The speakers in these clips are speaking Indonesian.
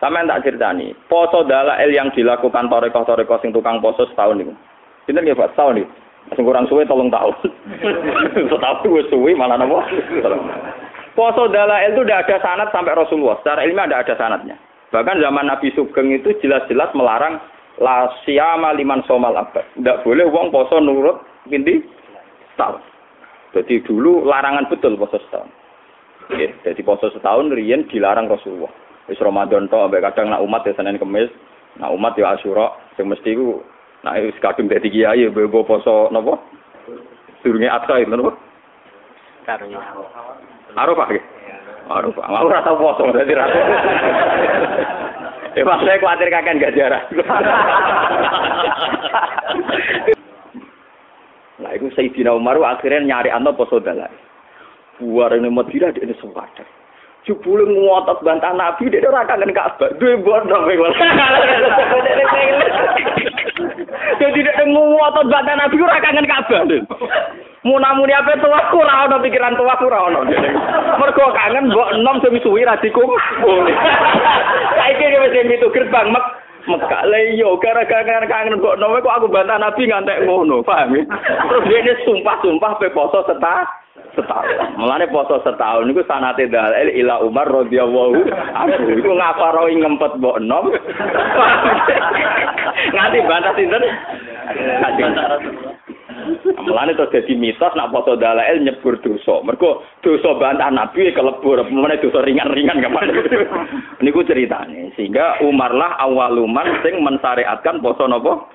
Sampeyan tak ceritani, poso dalail yang dilakukan toreko-toreko sing tukang poso setahun niku. Sinten nggih Pak setahun niku? Sing kurang suwe tolong tahun. Setahun wis suwe malah napa? Poso dalail itu tidak ada sanat sampai Rasulullah. Secara ilmiah tidak ada sanatnya. Bahkan zaman Nabi Sugeng itu jelas-jelas melarang la siyama liman somal abad. Tidak boleh wong poso nurut pinti setahun. Jadi dulu larangan betul poso setahun. Oke, jadi poso setahun riyen dilarang Rasulullah. Wis Ramadan to ambek kadang nak umat ya Senin Kamis, nak umat ya Asyura, sing mesti ku nak wis kadung dadi kiai ya bebo poso napa? Durunge Adha itu napa? Karunya. Arafah nggih. Arafah. Aku ora tau poso dadi ra. Eh pas saya khawatir kakek gak jarah. Nah, itu Sayyidina Umar akhirnya nyari anto poso dalai. Buar ini Madinah dia ini sempadan. Jebule ngotot bantah Nabi dia ora kangen Ka'bah. Duwe bodoh kowe. Jadi dia ngotot bantah Nabi ora kangen Ka'bah. Munamuni apa tua ora ono pikiran tua ora ono. Mergo kangen mbok enom sing suwi ra dikumpul. Saiki wis itu gerbang mek Mekah lah iya gara-gara kangen mbok enom kok aku bantah Nabi ngantek ngono, paham ya? Terus dia sumpah-sumpah pe poso setah setahun. Mulane poso setahun niku sanate dalil ila Umar radhiyallahu anhu. Iku ngaparoi ngempet mbok enom. Nganti bantah sinten? Mulane terus dadi mitos nak poso dalail nyebur dosa. Mergo dosa bantah Nabi kelebur, meneh dosa ringan-ringan kapan. Niku ceritane. Sehingga Umar lah awaluman sing mensyariatkan poso napa?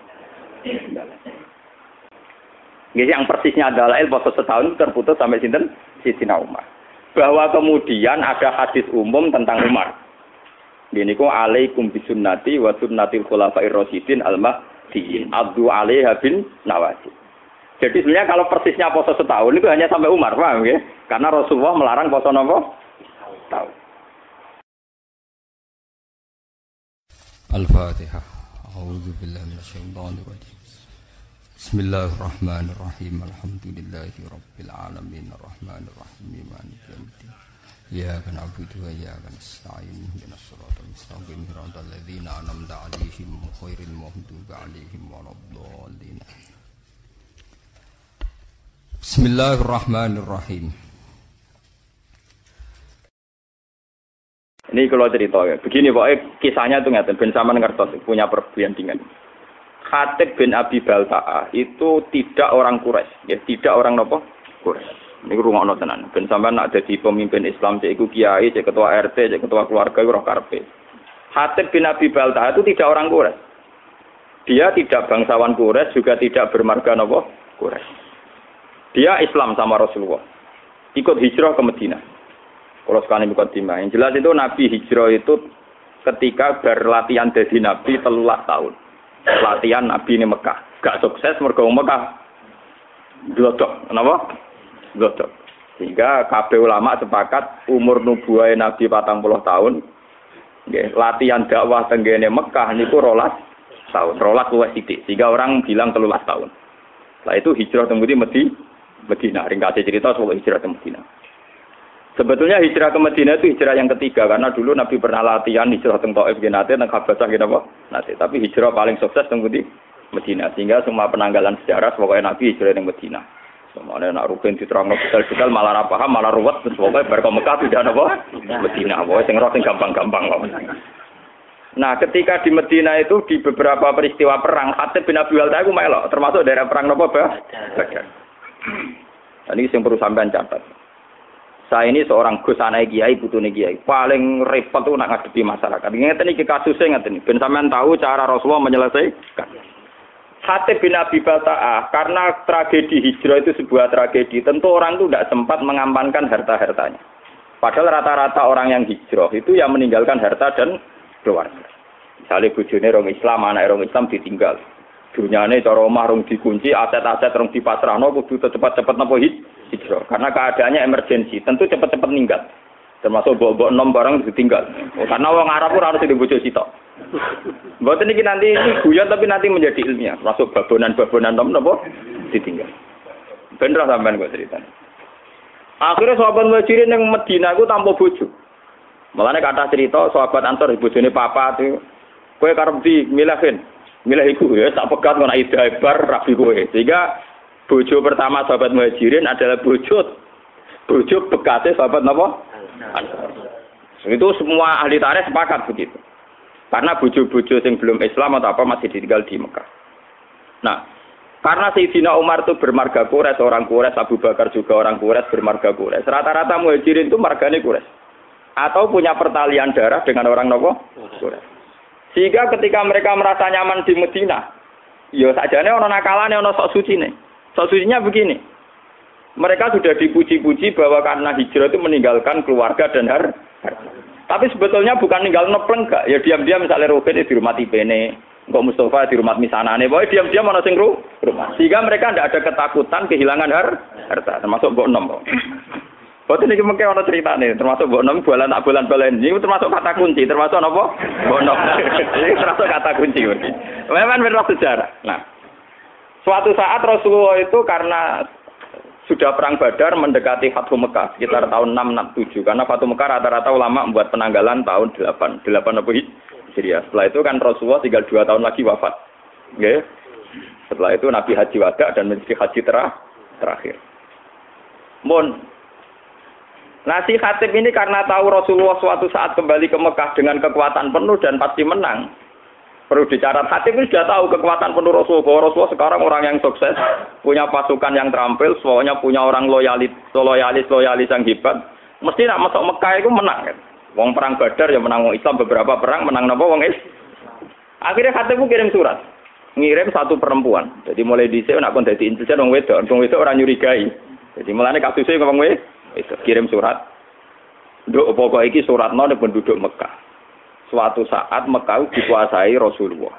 Nggih yang persisnya dalail poso setahun terputus sampai sinten? Sidina Umar. Bahwa kemudian ada hadis umum tentang Umar. Gini kok alaikum bisunnati wa sunnatil khulafair rasyidin al-mahdiyyin. Abdu alaiha bin nawajib. Jadi sebenarnya kalau persisnya poso setahun itu hanya sampai Umar, paham ya? Karena Rasulullah melarang poso nopo tahun. Al-Fatihah. Minasyaitonir rajim. Bismillahirrahmanirrahim. Alhamdulillahi rabbil alamin arrahmanir rahim maliki yaumiddin. Iyyaka na'budu wa iyyaka nasta'in. Ihdinas siratal mustaqim. Siratal ladzina an'amta 'alaihim ghairil maghdubi 'alaihim waladdallin. Bismillahirrahmanirrahim. Ini kalau cerita ya. Begini pokoknya kisahnya itu ngerti. Ben sama ngertos punya perbandingan. Khatib bin Abi Balta'a itu tidak orang Quraisy, ya tidak orang nopo Quraisy. Ini rumah ono tenan. Ben sampean nak jadi pemimpin Islam cek kiai, cek ketua RT, cek ketua keluarga roh karpe. Khatib bin Abi Balta'a itu tidak orang Quraisy. Dia tidak bangsawan Quraisy, juga tidak bermarga nopo Quraisy. Dia Islam sama Rasulullah. Ikut hijrah ke Medina. Kalau sekali ikut timah. Yang jelas itu Nabi hijrah itu ketika berlatihan jadi Nabi telulah tahun. Latihan Nabi ini Mekah. Gak sukses mergo Mekah. Glodok. Kenapa? Glodok. Sehingga KB ulama sepakat umur nubuah Nabi patang puluh tahun. Latihan dakwah tenggene Mekah niku rolas tahun. Rolas luwes sithik. Sehingga orang bilang telulas tahun. Setelah itu hijrah tembudi Medi, Medina. Ringkasnya cerita soal hijrah ke. Sebetulnya hijrah ke Medina itu hijrah yang ketiga karena dulu Nabi pernah latihan hijrah teng Taif ge nate teng Habasah ge apa? Nate. Tapi hijrah paling sukses teng di Medina. Sehingga semua penanggalan sejarah pokoknya Nabi hijrah teng Medina. Semuanya nak rugen diterangno detail-detail malah paham malah ruwet terus pokoknya bar Mekah tidak apa? Medina. Pokoknya sing roh sing gampang-gampang kok. Nah, ketika di Medina itu di beberapa peristiwa perang, Khatib bin Abi Walta itu melok, termasuk daerah perang nopo Badar. Nah, ini yang perlu sampean catat. Saya ini seorang gus anak kiai, putune kiai. Paling repot tuh nak ngadepi masyarakat. Ini kasusnya ingat ini. Ben sampean tahu cara Rasulullah menyelesaikan. Hatib bin Abi Bata'ah, karena tragedi hijrah itu sebuah tragedi, tentu orang itu tidak sempat mengamankan harta-hartanya. Padahal rata-rata orang yang hijrah itu yang meninggalkan harta dan keluarga. Misalnya bujune orang Islam, anak orang Islam ditinggal. Dunyane cara rong dikunci, aset-aset rong dipasrahno kudu cepat-cepat napa hijrah. Karena keadaannya emergensi, tentu cepat-cepat meninggal. Termasuk bawa-bawa enam barang ditinggal. Oh, karena orang Arab pun harus di bojo sitok. Buat ini nanti ini guyon tapi nanti menjadi ilmiah. Masuk babonan-babonan nom napa ditinggal. Bener sampean kok ceritanya. Akhirnya sahabat muhajirin yang Medina itu tanpa bojo. Mulane kata cerita sahabat Ansor bojone papa itu kowe karep di milahin. Milah iku ya tak pegat ngono ida bar rabi. Sehingga bojo pertama sahabat Muhajirin adalah bojo bojo bekasnya sahabat napa? Ansor. Itu semua ahli tarikh sepakat begitu. Karena bojo-bojo yang belum Islam atau apa masih ditinggal di Mekah. Nah, karena Sayyidina Umar itu bermarga Quraisy, orang Quraisy, Abu Bakar juga orang Quraisy, bermarga Quraisy. Rata-rata muhajirin itu marganya Quraisy. Atau punya pertalian darah dengan orang Nopo Quraisy. Sehingga ketika mereka merasa nyaman di Medina, ya sajane ono nakalane ono sok suci nih. Sok sucinya begini. Mereka sudah dipuji-puji bahwa karena hijrah itu meninggalkan keluarga dan harta. Tapi sebetulnya bukan ninggal nepleng gak. Ya diam-diam misalnya Ruben di rumah Tibene, Kok Mustafa di rumah misanane, boy diam-diam mana sing rumah. Sehingga mereka tidak ada ketakutan kehilangan har harta, termasuk Mbok Nom. Ini mungkin ada cerita nih, termasuk Mbok Nom bulan tak bulan bulan ini termasuk kata kunci, termasuk apa? Mbok Nom. Ini termasuk kata kunci. Memang benar sejarah. Nah, suatu saat Rasulullah itu karena sudah perang Badar mendekati Fathu Mekah sekitar tahun 667 karena Fathu Mekah rata-rata ulama membuat penanggalan tahun 8 8 apa Hijriah. Setelah itu kan Rasulullah tinggal dua tahun lagi wafat. Okay? Setelah itu Nabi Haji Wada dan menjadi haji terah, terakhir. Mon, Nasi Khatib ini karena tahu Rasulullah suatu saat kembali ke Mekah dengan kekuatan penuh dan pasti menang. Perlu dicatat, Khatib ini sudah tahu kekuatan penuh Rasulullah. Rasulullah sekarang orang yang sukses, punya pasukan yang terampil, semuanya punya orang loyalis, loyalis, loyalis yang hebat. Mesti nak masuk Mekah itu menang. Kan? Wong perang Badar ya menang wong Islam beberapa perang menang napa wong Is. Akhirnya Khatib kirim surat. Ngirim satu perempuan. Jadi mulai dhisik nak kon dadi intelijen wong wedok, wong wedok ora nyurigai. Jadi mulane kasusnya wong wedok kirim surat. Nduk pokok iki suratno nek penduduk Mekah. Suatu saat Mekah dikuasai Rasulullah.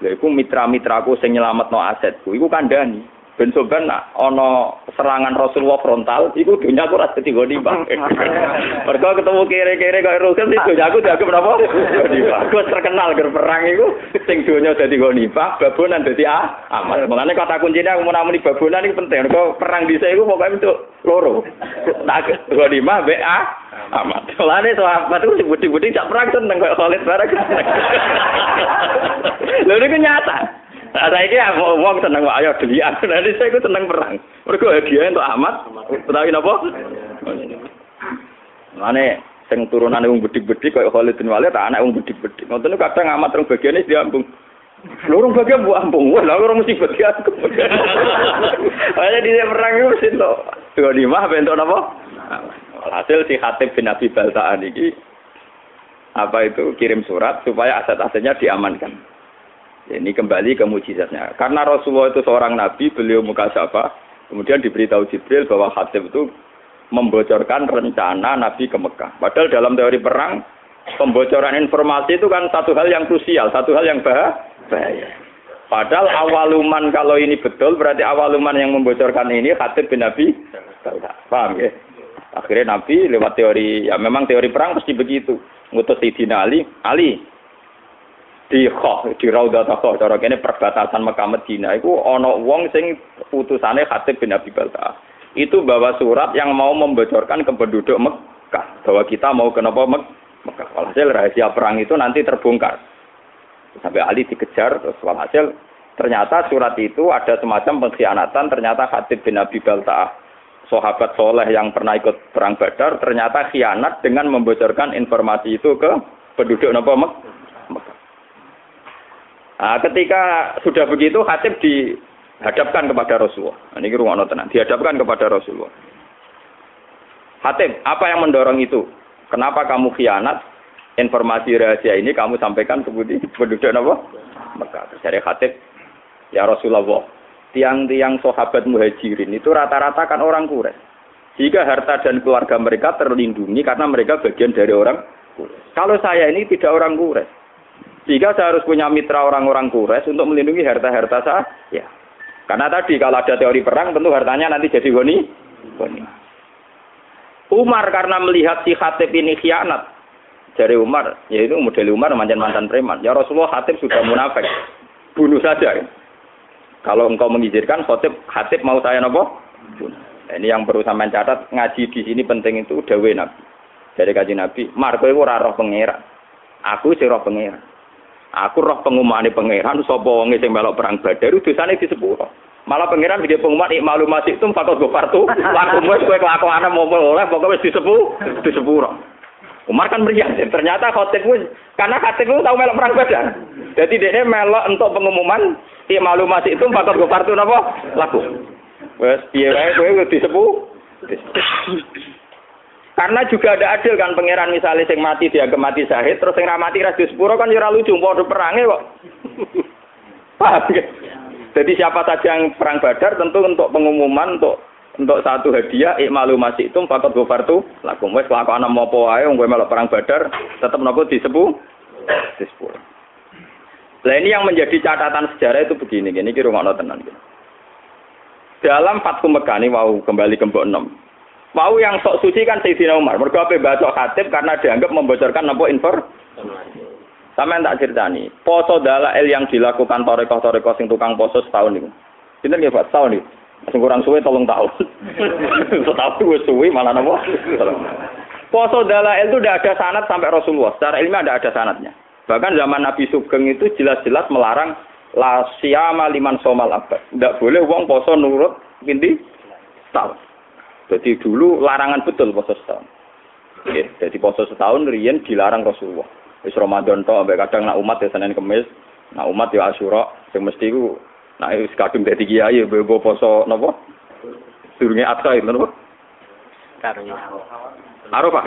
Lha iku mitra-mitraku sing nyelametno asetku iku kandhani. Ben soban nak ana serangan Rasulullah frontal, iku dunya aku dadi goni, Bang. Mergo ketemu kere-kere kaya Rasul itu aku dianggap menapa? Goni, Aku terkenal ger perang iku sing dunya dadi goni, Pak. Babonan dadi ah, aman. Mulane kata kuncinya aku menamuni babonan iki penting. Mergo perang dhisik iku pokoke untuk loro. Tak goni mah be ah, amat. Mulane sahabat itu budi-budi cak perang seneng kaya Khalid bareng. Lha niku nyata. Nah, saya ini wong seneng kok ayo delian. Nanti saya itu seneng perang. Mereka hadiah untuk amat. Utawi napa? Mane sing turunan wong bedik-bedik kaya Khalid bin Walid anak wong bedik-bedik. Ngoten kadang amat rong bagiane diambung. Lurung bagian bu ampung, wah lah orang mesti bagian. Hanya di perang itu mesti to. Dua lima bentuk apa? Hasil si Hatib bin Abi Baltaan ini apa itu kirim surat supaya aset-asetnya diamankan. Ini kembali ke mujizatnya. Karena Rasulullah itu seorang nabi, beliau muka siapa? Kemudian diberitahu Jibril bahwa Hatib itu membocorkan rencana Nabi ke Mekah. Padahal dalam teori perang, pembocoran informasi itu kan satu hal yang krusial, satu hal yang bahaya. Padahal awaluman kalau ini betul, berarti awaluman yang membocorkan ini Hatib bin Nabi. Paham ya? Akhirnya Nabi lewat teori, ya memang teori perang pasti begitu. Ngutus Sayyidina Ali, Ali, di Khoh, di Raudah Khoh, cara kene perbatasan Mekah Medina iku ana wong sing putusane Khatib bin Abi Balta. Itu bawa surat yang mau membocorkan ke penduduk Mekah bahwa kita mau ke Mekah. Mekah. Walhasil rahasia perang itu nanti terbongkar. Sampai Ali dikejar terus walhasil ternyata surat itu ada semacam pengkhianatan ternyata Khatib bin Abi Balta sahabat soleh yang pernah ikut perang Badar ternyata khianat dengan membocorkan informasi itu ke penduduk Mekah. Nah, ketika sudah begitu Hatib dihadapkan kepada Rasulullah. Nah, ini rumah tenang, dihadapkan kepada Rasulullah. Hatib, apa yang mendorong itu? Kenapa kamu khianat? Informasi rahasia ini kamu sampaikan ke penduduk apa? Mekah. Terus dari ya Rasulullah, tiang-tiang sahabat muhajirin itu rata-rata kan orang kures. Jika harta dan keluarga mereka terlindungi karena mereka bagian dari orang kures. Kalau saya ini tidak orang kures. Sehingga saya harus punya mitra orang-orang kures untuk melindungi harta-harta saya. Ya. Karena tadi kalau ada teori perang tentu hartanya nanti jadi goni. Umar karena melihat si Khatib ini khianat dari Umar, yaitu model Umar mantan mantan preman. Ya Rasulullah Khatib sudah munafik, bunuh saja. Kalau engkau mengizinkan Khatib, Khatib mau saya nopo? Bunuh. Ini yang perlu sampean catat ngaji di sini penting itu dawe Nabi. Dari kaji Nabi, Mar kowe ora roh pangeran. Aku sing roh. Aku roh pengumumane pangeran sapa wonge sing melok perang Badar dosane di sepuro. Malah pangeran dia pengumuman ikmalu masih itu fakot gofartu laku wis kowe kelakuan mau oleh pokoknya wis disepu disepuro. Umar kan meriah, ternyata khotib wis karena khotib itu tahu melok perang Badar. Jadi dia melok untuk pengumuman ikmalu masih itu fakot gofartu napa laku. Wes piye wae kowe disepu. Karena juga ada adil kan pangeran misalnya sing mati dia mati syahid terus sing ra mati ra sepuro kan ya ora lucu padha perange kok. Paham ya? Jadi siapa saja yang perang Badar tentu untuk pengumuman untuk untuk satu hadiah ikmalu masih itu fakot gofartu lakum wes kelakuan mau wae wong melok perang Badar tetap nopo disepu disepu. Nah ini yang menjadi catatan sejarah itu begini, gini kira ngono tenan. Dalam Fatku Mekah ini mau kembali ke 6. Mau yang sok suci kan Sayyidina Umar. Mergo ape baca khatib karena dianggap membocorkan napa infor. Sama yang tak ceritani. Poso dalail yang dilakukan toreko-toreko sing tukang poso setahun ini. Kita nggak Pak setahun ini. Masih kurang suwe tolong tahun. setahun gue suwe malah napa? Poso dalail itu tidak ada sanat sampai Rasulullah. Secara ilmiah tidak ada sanatnya. Bahkan zaman Nabi Sugeng itu jelas-jelas melarang la siyama liman somal abad. Tidak boleh uang poso nurut pinti tahun. Jadi dulu larangan betul poso setahun. Ya, jadi poso setahun riyen dilarang Rasulullah. Wis Ramadan to ambek kadang nak umat ya Senin Kamis, nak umat ya Asyura, sing mesti ku nak wis kadung dadi kiai bebo poso napa? Durunge Adha itu napa? Karunya. Arafah.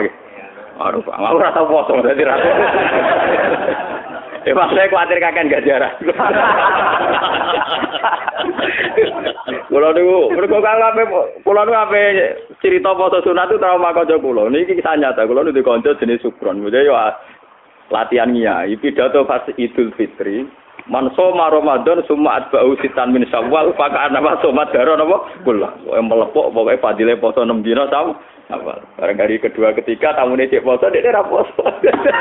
Arafah. Mau ora tau poso dadi ra. Ya Mas saya khawatir kakek gak jarak. Kulo niku mergo kalau ape kulo niku ape cerita poso sunat itu trauma kanca kulo. Niki kisah nyata. Kulo niku kanca jenis Sukron. Mule yo latihan ngiyai pidato pas Idul Fitri. Man soma Ramadan summa atba'u sitan min Syawal faka anama soma daro napa kula. Melepok pokoke fadile poso 6 dina sama awal. Barang hari kedua ketiga tamune cek poso dia ora poso.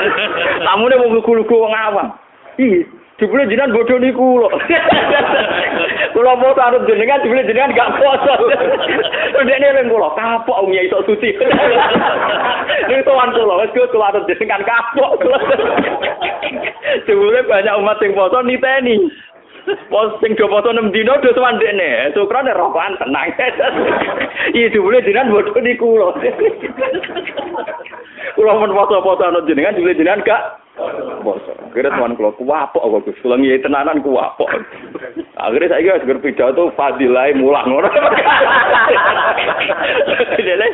tamune mau lugu-lugu wong awam. Ih, jebule jenengan bodoh niku lho. Kula mau arep jenengan jebule jenengan gak poso. Dekne ning kula kapok wong iso suci. Niku tuan kula wis kula arep jenengan kapok. Jebule banyak umat sing poso niteni. Pos sing do foto 6 dino do sowan dekne. Syukrane rokokan tenang. Iya dibule jenengan bodoh niku lho. Kula men foto-foto ana jenengan dibule jenengan gak poso. Akhirnya tuan kula kuwapok kok Gus. Kula ngiyi tenanan kuwapok. Akhirnya saiki wis gur pidato fadilah mulang ngono. Jadi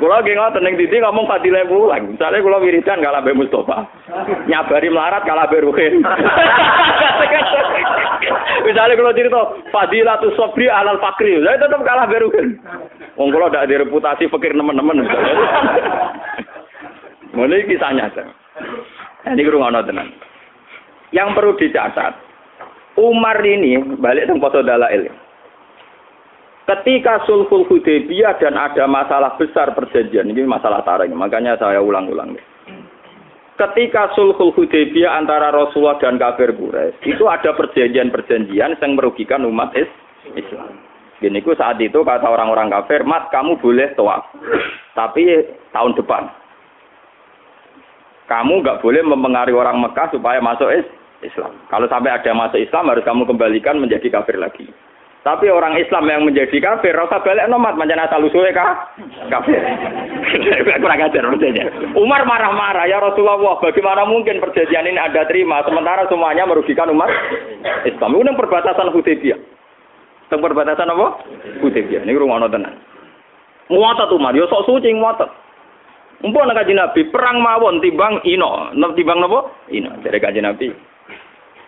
kula nggih ngoten ning titi ngomong fadilah mulang. Misale kula wiridan kalah Mbak Mustofa. Nyabari melarat kalah Mbak Ruhin. Misalnya kalau cerita fadilatus sabri alal fakri, saya tetap kalah Ruhin. Wong ndak ada reputasi fakir teman-teman. Mulai kisahnya. Ini kurang tenan. Yang perlu dicatat, Umar ini balik ke foto dalail. Ketika sulhul Hudaybiyah dan ada masalah besar perjanjian, ini masalah tarang, makanya saya ulang-ulang. Ketika sulhul Hudaybiyah antara Rasulullah dan kafir Quraisy, itu ada perjanjian-perjanjian yang merugikan umat Islam. Gini saat itu kata orang-orang kafir, mat kamu boleh tawaf, tapi tahun depan. Kamu nggak boleh mempengaruhi orang Mekah supaya masuk Islam. Kalau sampai ada masuk Islam harus kamu kembalikan menjadi kafir lagi. Tapi orang Islam yang menjadi kafir, rasa balik nomat, macam asal usulnya kah? Kafir. Kurang ajar maksudnya. Umar marah-marah, ya Rasulullah, bagaimana mungkin perjanjian ini ada terima, sementara semuanya merugikan umat Islam. Ini perbatasan Hudaybiyah. Teng perbatasan apa? Hudaybiyah. Ini rumah tenan. Muatat Umar, yo sok suci muatat. Mumpun kaji Nabi perang mawon timbang ino, timbang napa? Ino. Dari kaji Nabi.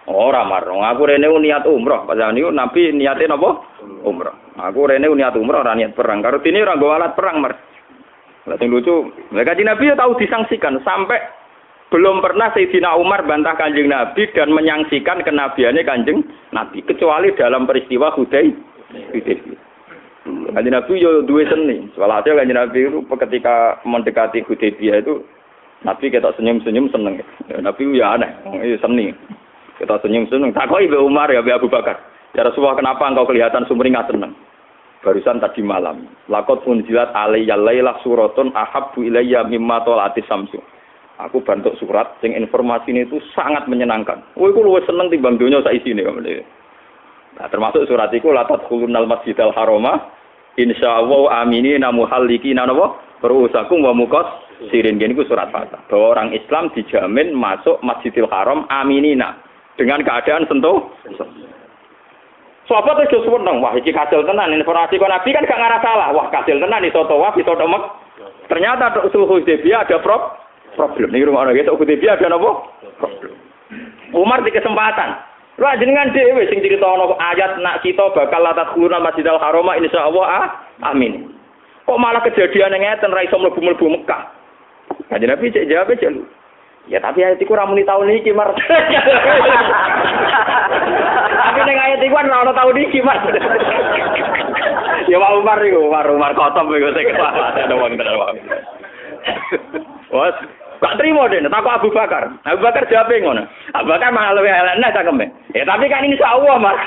Ora marung, aku rene niat umroh. Pas niku Nabi niate napa? Umroh. Aku rene niat umroh ora niat perang. Karo dene ora nggo alat perang, Mar. Lah sing lucu, mereka di Nabi ya tahu disangsikan sampai belum pernah Sayyidina Umar bantah kanjeng Nabi dan menyangsikan kenabiannya kanjeng Nabi kecuali dalam peristiwa Hudai. Kanjeng Nabi yo duwe seni. Walhasil kanjeng Nabi itu ketika mendekati Hudaybiyah itu Nabi ketok senyum-senyum seneng. Nabi ya aneh, itu seni. Kita senyum-senyum. Tak kok Ibu Umar ya Abu Bakar. Ya Rasulullah kenapa engkau kelihatan sumringah seneng? barusan tadi malam. Lakot unjilat alayya lailah suratun ahabbu ilayya mimma tolati samsu. Aku bantuk surat sing informasi ini itu sangat menyenangkan. Woi, aku luwes seneng timbang dunia isine kamu Nah, termasuk surat itu latat khulunal masjidal haroma insya Allah amini namu haliki nanowo berusakum wa mukos sirin gini surat fatah bahwa orang Islam dijamin masuk masjidil haram aminina dengan keadaan sentuh tuh justru nong, wah iki kasil tenan informasi kok Nabi kan gak ngarah salah. Wah kasil tenan iso tawaf iso mek. Ternyata usul Hudaybiyah ada prob problem. Ning rumah orang gitu Hudaybiyah ada nopo? Problem. Umar di kesempatan. Lah jenengan dhewe sing critono ayat nak kita bakal latat khuluna Masjidil Haram insyaallah ah, amin. Kok malah kejadian yang ngeten ra iso mlebu-mlebu Mekah. Kanjeng Nabi cek jawab aja lu. Ya tapi ayat iku ra muni tahun iki, Mar. tapi ning ayat iku kan ora ono tahun iki, Mar. ya Pak Umar iku, Umar Umar kotom iku sing ada wong tenan. Wes, Gak terima deh, takut Abu Bakar. Abu Bakar jawab ngono. Abu Bakar malah lebih elek nah cakeme. Ya tapi kan ini Allah, Mas.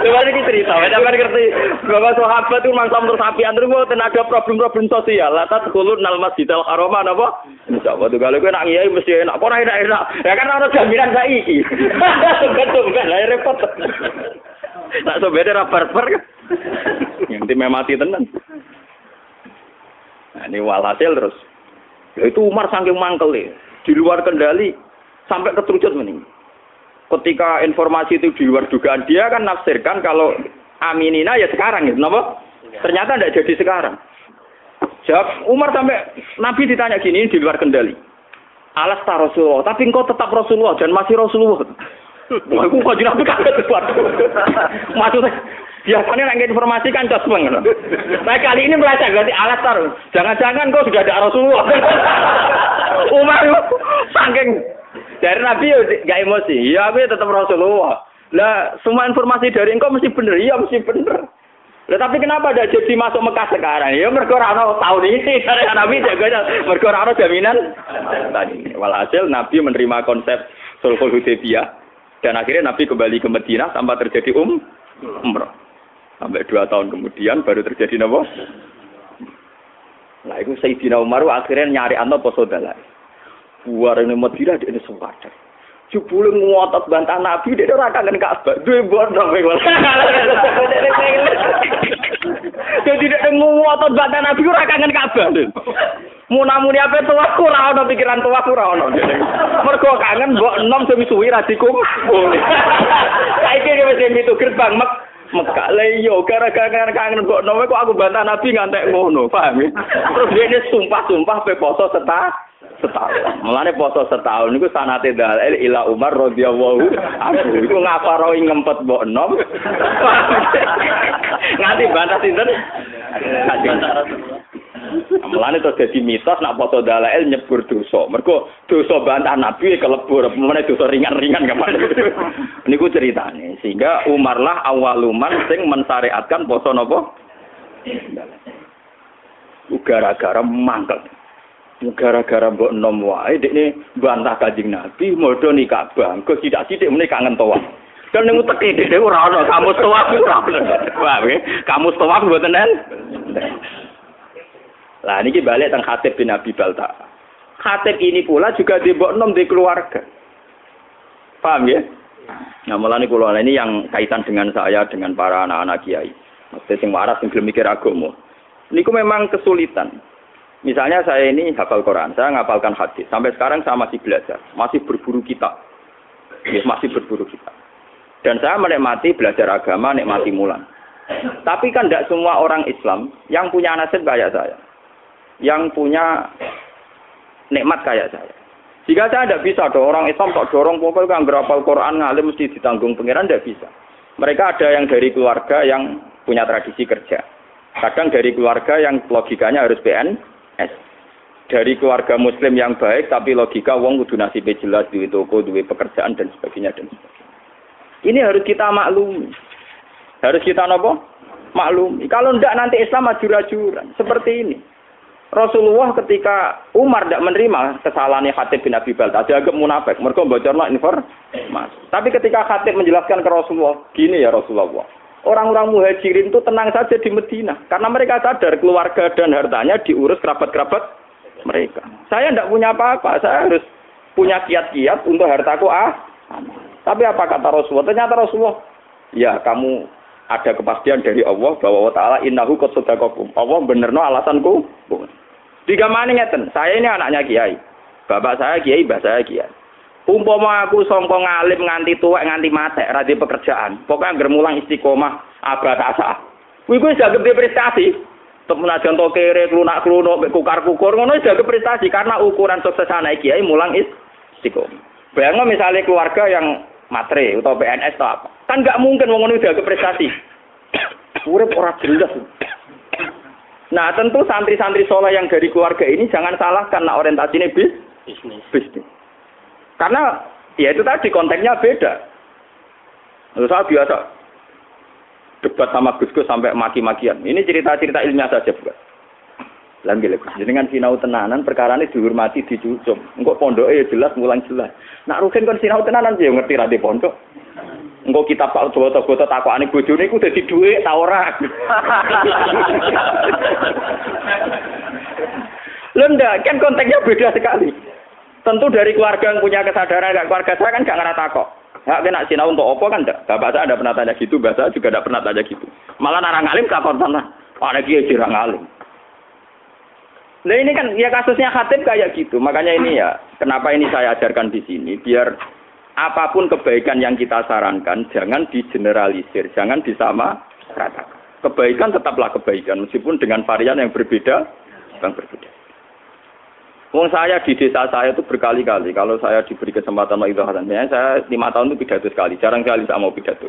Coba iki cerita, sampeyan ngerti bahwa sahabat itu mangsa terus api antar gua tenaga problem-problem sosial. Lata sekulur nal masjidil haram apa? Insyaallah tuh kalau gue nak ngiyai mesti enak. Kok enak enak? Ya kan ana jaminan saiki. Betul kan, lah repot. Tak sobede ra barbar kan. Yang tim mati tenan. Ini walhasil terus. Ya itu Umar saking mangkel ya. Di luar kendali sampai keterucut meninggal. Ketika informasi itu di luar dugaan dia kan nafsirkan kalau Aminina ya sekarang ya, kenapa? Ternyata tidak jadi sekarang. Jawab Umar sampai Nabi ditanya gini di luar kendali. Alas tak Rasulullah, tapi engkau tetap Rasulullah dan masih Rasulullah. Wah, aku kok Nabi kaget Maksudnya Biasanya nggak informasi kan cos banget. Nah kali ini meleset berarti alat taruh. Jangan-jangan kok sudah ada Rasulullah. Umar saking dari Nabi gak emosi. Ya tapi tetap Rasulullah. Lah semua informasi dari engkau mesti bener. Iya mesti bener. Lah tapi kenapa ada jadi masuk Mekah sekarang? Ya mergo ora tahun ini dari Nabi jaga mergo ora jaminan. Tadi walhasil Nabi menerima konsep Sulhul Hudaybiyah dan akhirnya Nabi kembali ke Madinah tanpa terjadi um umroh. Sampai dua tahun kemudian baru terjadi nopo. Nah itu Sayyidina Umar akhirnya nyari anak poso dalai. Buar ini Madinah di ini sewajar. Jebule ngotot bantah Nabi dia ora kangen Ka'bah. Duwe bodoh kowe. Jadi dia ngotot bantah Nabi ora kangen Ka'bah. Munamuni apa tua aku ora ono pikiran tua aku ora ono. Mergo kangen mbok enom sing suwi ra dikumpul. Saiki wis itu gerbang mek Mekah lah iya gara-gara kangen kok nopo kok aku bantah Nabi ngantek ngono, paham ya? Terus dia sumpah-sumpah pe poso setah setahun. Mulane poso setahun niku sanate dalil ila Umar radhiyallahu anhu. Iku ngaparo ngempet mbok enom. Nganti bantah sinten? Kanjeng Mulane terus dadi mitos nak foto dalail nyebur dosa. Mergo dosa bantah Nabi kelebur, meneh dosa ringan-ringan kapan. Niku ceritane. Sehingga Umar lah awaluman sing mensyariatkan poso napa? Gara-gara mangkel. Gara-gara mbok enom wae dekne bantah Kanjeng Nabi modho nikah bang. Kok tidak sithik meneh kangen toa. Kan ning uteke dhewe ora ana kamu toa ora. Kamu toa mboten en. Lah ini balik tentang Khatib bin Abi Balta. Khatib ini pula juga di nom di keluarga. Paham ya? Nah, malah ini kula ini yang kaitan dengan saya dengan para anak-anak kiai. Maksudnya sing waras sing belum mikir agama. Niku memang kesulitan. Misalnya saya ini hafal Quran, saya ngapalkan hadis. Sampai sekarang saya masih belajar, masih berburu kita. Masih berburu kita. Dan saya menikmati belajar agama, nikmati mulan. Tapi kan tidak semua orang Islam yang punya nasib kayak saya yang punya nikmat kayak saya. Jika saya tidak bisa, ada orang Islam tak dorong pokoknya kan berapal Quran ngalim mesti ditanggung pangeran tidak bisa. Mereka ada yang dari keluarga yang punya tradisi kerja. Kadang dari keluarga yang logikanya harus PNS. Dari keluarga muslim yang baik tapi logika wong kudu nasib jelas di toko, duit pekerjaan dan sebagainya dan sebagainya. Ini harus kita maklumi. Harus kita nopo? Maklumi. Kalau tidak nanti Islam ajur-ajuran seperti ini. Rasulullah ketika Umar tidak menerima kesalahannya Khatib bin Abi Balta, dia agak munafik. Mereka bocorlah informasi. Tapi ketika Khatib menjelaskan ke Rasulullah, gini ya Rasulullah, orang-orang muhajirin itu tenang saja di Medina karena mereka sadar keluarga dan hartanya diurus kerabat-kerabat mereka. Saya tidak punya apa-apa, saya harus punya kiat-kiat untuk hartaku ah. Tapi apa kata Rasulullah? Ternyata Rasulullah, ya kamu ada kepastian dari Allah bahwa Allah Ta'ala innahu qad Allah benerno alasanku. Digamani ngeten, saya ini anaknya kiai. Bapak saya kiai, mbah saya kiai. Umpama aku sangka ngalim nganti tuwek nganti mati ra pekerjaan. Pokoknya anggere mulang istiqomah abad asa. Kuwi kuwi dianggap prestasi. Temen aja to kere klunak-klunuk kukar-kukur ngono dianggap prestasi karena ukuran sukses anak kiai mulang istiqomah. Bayangno misalnya keluarga yang matre atau PNS atau apa. Kan nggak mungkin wong ngono dianggap prestasi. Urip ora jelas. Nah, tentu santri-santri soleh yang dari keluarga ini jangan salah karena orientasinya bis, bisnis. bisnis. Karena ya itu tadi konteksnya beda. Lalu saya biasa debat sama Gus Gus sampai maki-makian. Ini cerita-cerita ilmiah saja bukan. Lan Gus, dengan sinau tenanan perkara ini dihormati dicucuk. Engkau pondok ya jelas mulang jelas. Nak rugen kon sinau tenanan sih ngerti rade pondok. Engkau kita Pak Jowo-Jowo takokane bojone iku dadi dhuwit ta ora. Lenda kan konteksnya beda sekali. Tentu dari keluarga yang punya kesadaran, gak keluarga saya kan gak ngerasa kok. Ya, kena sinau untuk opo kan enggak. Bapak saya ada pernah tanya gitu, bahasa juga ada pernah tanya gitu. Malah narang alim takut sana. Ada dia jirang alim. Nah ini kan ya kasusnya khatib kayak gitu. Makanya ini ya, kenapa ini saya ajarkan di sini biar apa pun kebaikan yang kita sarankan jangan digeneralisir, jangan disama ratakan. Kebaikan tetaplah kebaikan meskipun dengan varian yang berbeda, yang berbeda. Wong saya di desa saya itu berkali-kali kalau saya diberi kesempatan mau itu biasanya saya lima tahun itu pidato sekali, jarang sekali saya mau pidato.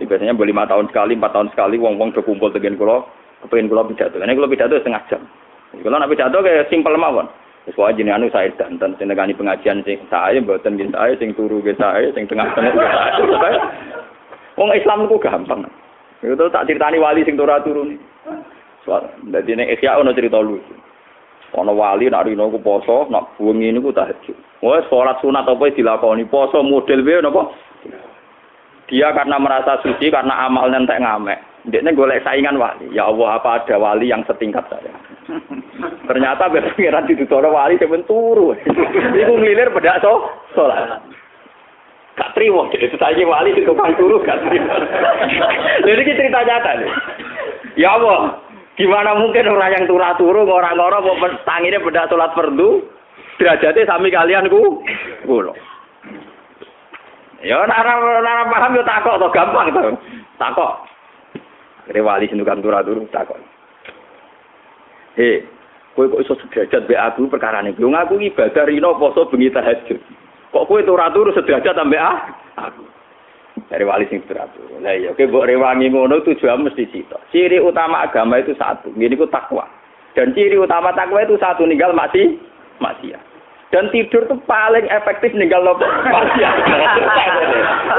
Jadi biasanya boleh lima tahun sekali, empat tahun sekali, wong wong kumpul dengan kulo, kepengen kulo pidato. Ini kulo pidato setengah jam. Kalau nak pidato kayak simpel mawon. Sesuai jenis anu saya dan dan senegani pengajian sing saya, buatan gini saya, sing turu gini saya, sing tengah-tengah gini saya. Wong Islam itu gampang. Itu tak ceritani wali sing turu turun. Soal, jadi nek ikhya ono cerita lucu. Ono wali nak rino ku poso, nak bengi niku tahajud. Wes salat sunat apa dilakoni poso model wae napa? Dia karena merasa suci karena amalnya entek ngamek. Dia golek saingan wali. Ya Allah, apa ada wali yang setingkat saya? Ternyata pengiran dituturo wali semen turu. Iku ngilir bedak so salat. Gak terima, jadi saya wali itu tukang turu gak terima. Jadi ini cerita nyata nih. Ya Allah, gimana mungkin orang yang turah turu orang-orang mau tanginya bedak sholat perdu, derajatnya sami kalian ku, kulo. Ya, nara nara paham yo takok to gampang to. Takok. Akhirnya wali sing turah turu takok. He, kowe kok iso sederajat be aku perkara ini. Yo ngaku ibadah rino poso bengi tahajud. Kok kowe ora turu sederajat sampe ah aku. Dari wali sing teratur. Lah iya, kowe mbok rewangi ngono tujuan mesti cita. Ciri utama agama itu satu. Ini ku takwa. Dan ciri utama takwa itu satu ninggal masih maksiat. Dan tidur tuh paling efektif ninggal nopo.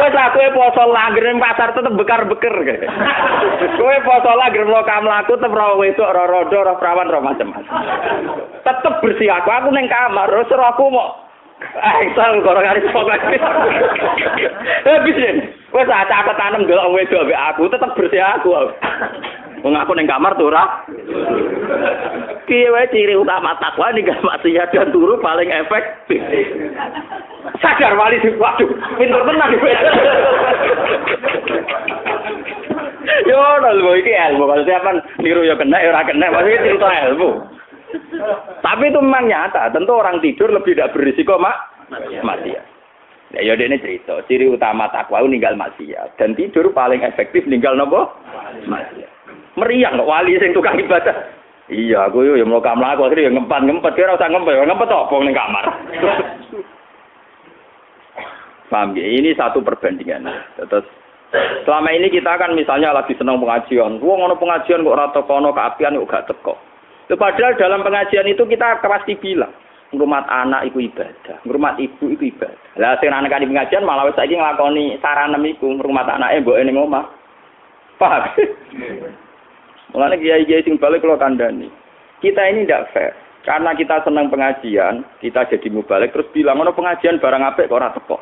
Wes aku poso langgar ning pasar tetep bekar-beker. Kowe poso langgar mloka mlaku tetep ora wedok, ora rodo, ora prawan, ora macam-macam. Tetep bersih aku, aku ning kamar, terus aku mau Eksal karo kali pokoknya. Eh bisa. Wes catet tanem delok wedok aku tetep bersih aku. Wong aku ning kamar tuh ora. Piye wae ciri utama takwa ning maksiat dan turu paling efektif. Sadar wali sing waduh, pinter tenan iki. Yo lho iki ilmu kalau siapa niru ya kena ora kena maksudnya cerita ilmu. Tapi itu memang nyata, tentu orang tidur lebih tidak berisiko mak maksiat. Ya ya ini cerita, ciri utama takwa ninggal maksiat dan tidur paling efektif ninggal nopo maksiat. Meriang kok wali sing tukang ibadah. Iya, aku yo mau kamar aku akhirnya ngempat ngempet kira usah ngempet, ngempet apa ning kamar. Paham ya? Ini satu perbandingan. Terus selama ini kita kan misalnya lagi senang pengajian. Wong ngono pengajian kok ora kono keapian kok gak teko. Padahal dalam pengajian itu kita pasti bilang, ngrumat anak iku ibadah, ngrumat ibu iku ibadah. Lah sing anak di pengajian malah wis saiki nglakoni saranem iku ngrumat anake mbok ning omah. Paham? Mulane kiai-kiai sing balik kula kandhani. Kita ini tidak fair. Karena kita senang pengajian, kita jadi mubalik terus bilang ono pengajian barang apik kok ora teko.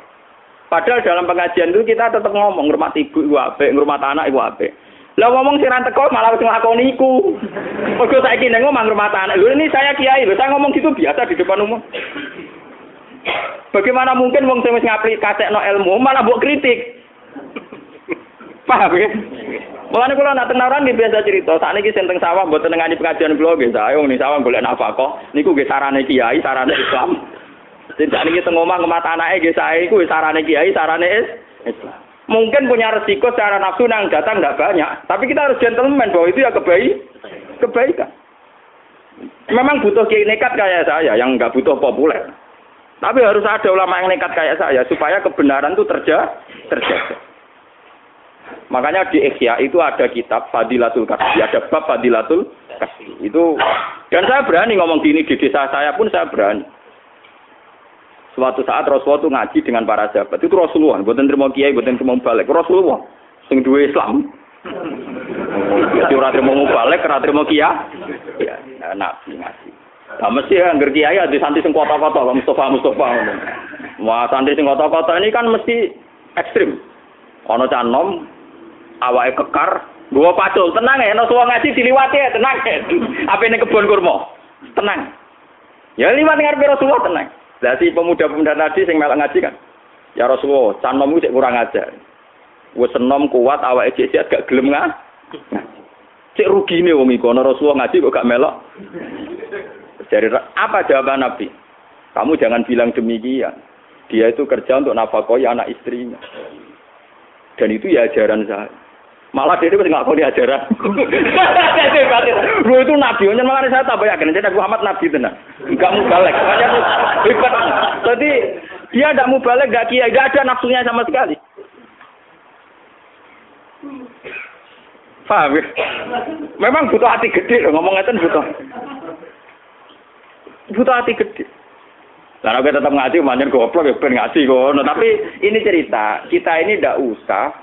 Padahal dalam pengajian itu kita tetap ngomong ngurmat ibu iku apik, ngurmat anak iku apik. Lah ngomong sing teko malah wis nglakoni iku. Mergo saiki ning ngomong ngurmat anak. Lho ini saya kiai, lho saya ngomong gitu biasa di depan umum. Bagaimana mungkin wong sing wis ngaplikasekno ilmu malah mbok kritik? Paham ya? Mulane kula nak tenaran nggih biasa cerita, sakniki sing teng sawah mboten ngani pengajian kula nggih saya wong ning sawah golek nafkah. Niku nggih sarane kiai, sarane Islam. Tidak niki teng omah ngemat anake nggih sae iku sarane kiai, sarane Islam. Mungkin punya resiko secara nafsu nang datang tidak banyak, tapi kita harus gentleman bahwa itu ya kebaik, kebaikan. Memang butuh kiai nekat kayak saya yang nggak butuh populer. Tapi harus ada ulama yang nekat kayak saya supaya kebenaran itu terjaga. terjaga. Makanya di Ikhya itu ada kitab Fadilatul Kasbi, ada bab Fadilatul Kasbi. Itu dan saya berani ngomong gini di desa saya pun saya berani. Suatu saat Rasulullah itu ngaji dengan para sahabat. Itu Rasulullah, buatan terima kiai, buatan terima balik. Rasulullah, sing dua Islam. Jadi orang terima balik, orang terima kiai. Ya, nabi ngaji. Nah, mesti ya, ngerti kiai ada santri sing kota-kota, Mustafa Mustafa. Wah, santri sing kota-kota ini kan mesti ekstrim. Ono canom, awake kekar, gua pacul, tenang ya, no ngaji diliwati ya, tenang ya. Apa ini kebun kurma? Tenang. Ya liwat ngarepe Rasulullah tenang. Si pemuda-pemuda tadi sing melok ngaji kan. Ya Rasulullah, canommu sik kurang ajar. Wis enom kuat awake cek gak gelem ngaji. Cek rugine wong iku ana Rasulullah ngaji kok gak melok. Jadi apa jawaban Nabi? Kamu jangan bilang demikian. Dia itu kerja untuk nafkahi anak istrinya. Dan itu ya ajaran saya. Malah dia itu nggak mau diajaran. Lu itu nabi, hanya malah saya tambah yakin. Jadi Muhammad nabi tenang. Enggak mau balik. Jadi dia tidak mau balik, gak kiai, gak ada nafsunya sama sekali. Paham ya? Memang butuh hati gede loh, ngomong itu butuh. Butuh hati gede. Karena kita tetap ngaji, manjan goblok ya ngaji kok. Tapi ini cerita, kita ini tidak usah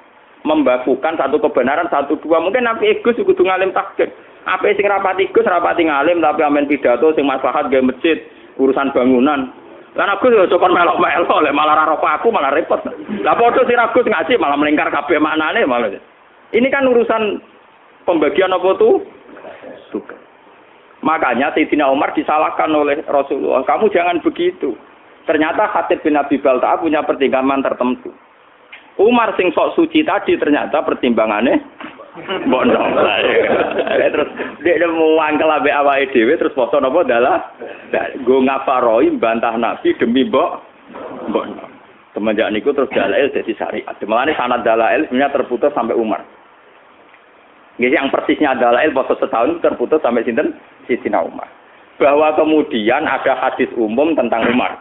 membakukan satu kebenaran satu dua. Mungkin nanti egus kudu ngalim takdir apa sing rapati gus rapati ngalim tapi amen pidato sing maslahat gawe masjid urusan bangunan. Lan aku yo coba melok melok lek malah raro aku malah repot. Lah padha sing aku ngaji malah melingkar kabeh maknane malah. Ini kan urusan pembagian apa tuh makanya Sayyidina Umar disalahkan oleh Rasulullah. Kamu jangan begitu. Ternyata Khatib bin Abi Balta punya pertimbangan tertentu Umar sing sok suci tadi ternyata pertimbangannya bondo. terus dia mau angkel abe dhewe terus foto nopo adalah go ngaparoi bantah Nabi demi mbok bondo. Semenjak niku terus dalail jadi syariat. Mulane sanad dalail sebenarnya terputus sampai Umar. Jadi yang persisnya dalail foto setahun terputus sampai sinten Sidina Umar. Bahwa kemudian ada hadis umum tentang Umar.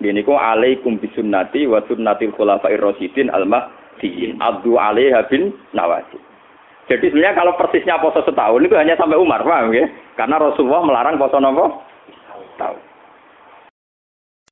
Ini kok alaikum bisunnati wa sunnatil khulafair rasyidin al mahdiin. Abdu alaiha bin nawasi. Jadi sebenarnya kalau persisnya poso setahun itu hanya sampai Umar, paham ya? Karena Rasulullah melarang poso nopo tahun.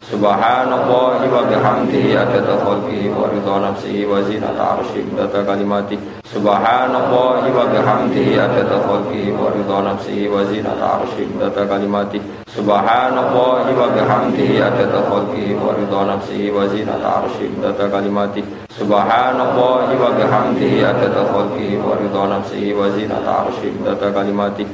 Subhanallah wa bihamdihi adada khalqi wa ridha nafsihi wa zinata arshih data kalimati. Subhanallah wa bihamdihi adada khalqi wa ridha nafsihi wa zinata arshih data kalimati. Subhanallah wa bihamdihi adada khalqi wa ridha nafsihi wa zinata arshih data kalimati. Subhanallah wa bihamdihi adada khalqi wa ridha nafsihi wa zinata arshih data kalimati